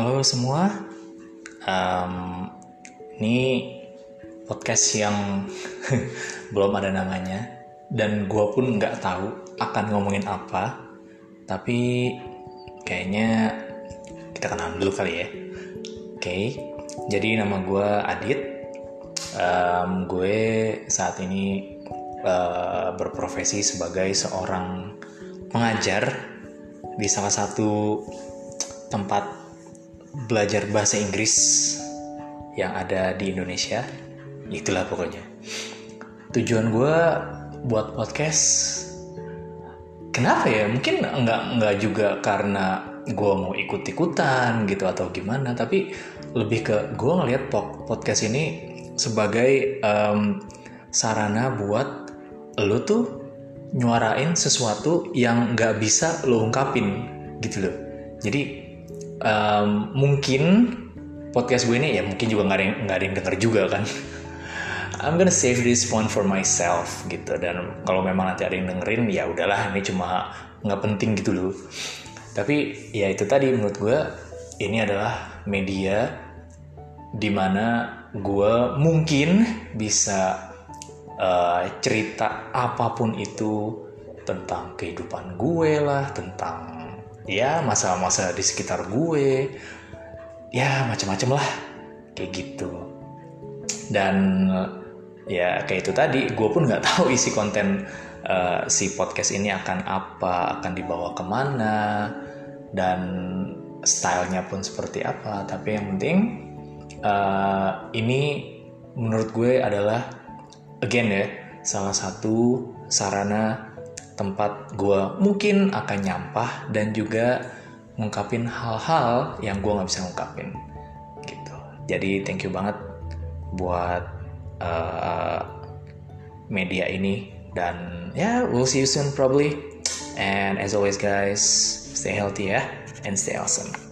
Halo semua, um, ini podcast yang belum ada namanya. Dan gue pun nggak tahu akan ngomongin apa, tapi kayaknya kita kenalan dulu kali ya. Oke, okay, jadi nama gue Adit, um, gue saat ini uh, berprofesi sebagai seorang pengajar di salah satu tempat belajar bahasa Inggris yang ada di Indonesia. Itulah pokoknya. Tujuan gue buat podcast kenapa ya? Mungkin nggak nggak juga karena gue mau ikut ikutan gitu atau gimana tapi lebih ke gue ngelihat podcast ini sebagai um, sarana buat lo tuh nyuarain sesuatu yang nggak bisa lo ungkapin gitu loh. Jadi um, mungkin podcast gue ini ya mungkin juga nggak ada yang nggak ada yang denger juga kan. I'm gonna save this one for myself gitu. Dan kalau memang nanti ada yang dengerin ya udahlah ini cuma nggak penting gitu loh. Tapi ya itu tadi menurut gue ini adalah media di mana gue mungkin bisa uh, cerita apa pun itu tentang kehidupan gue lah tentang ya masa-masa di sekitar gue. Ya macam-macam lah. Kayak gitu. Dan ya kayak itu tadi gue pun nggak tahu isi konten uh, si podcast ini akan apa akan dibawa ke mana dan stylenya pun seperti apa. Tapi yang penting uh, ini menurut gue adalah again ya salah satu sarana tempat gue mungkin akan nyampah dan juga ngungkapin hal-hal yang gue nggak bisa ngungkapin. Gitu. Jadi thank you banget buat uh, media ini dan ya yeah, we'll see you soon probably. And as always guys stay healthy ya and stay awesome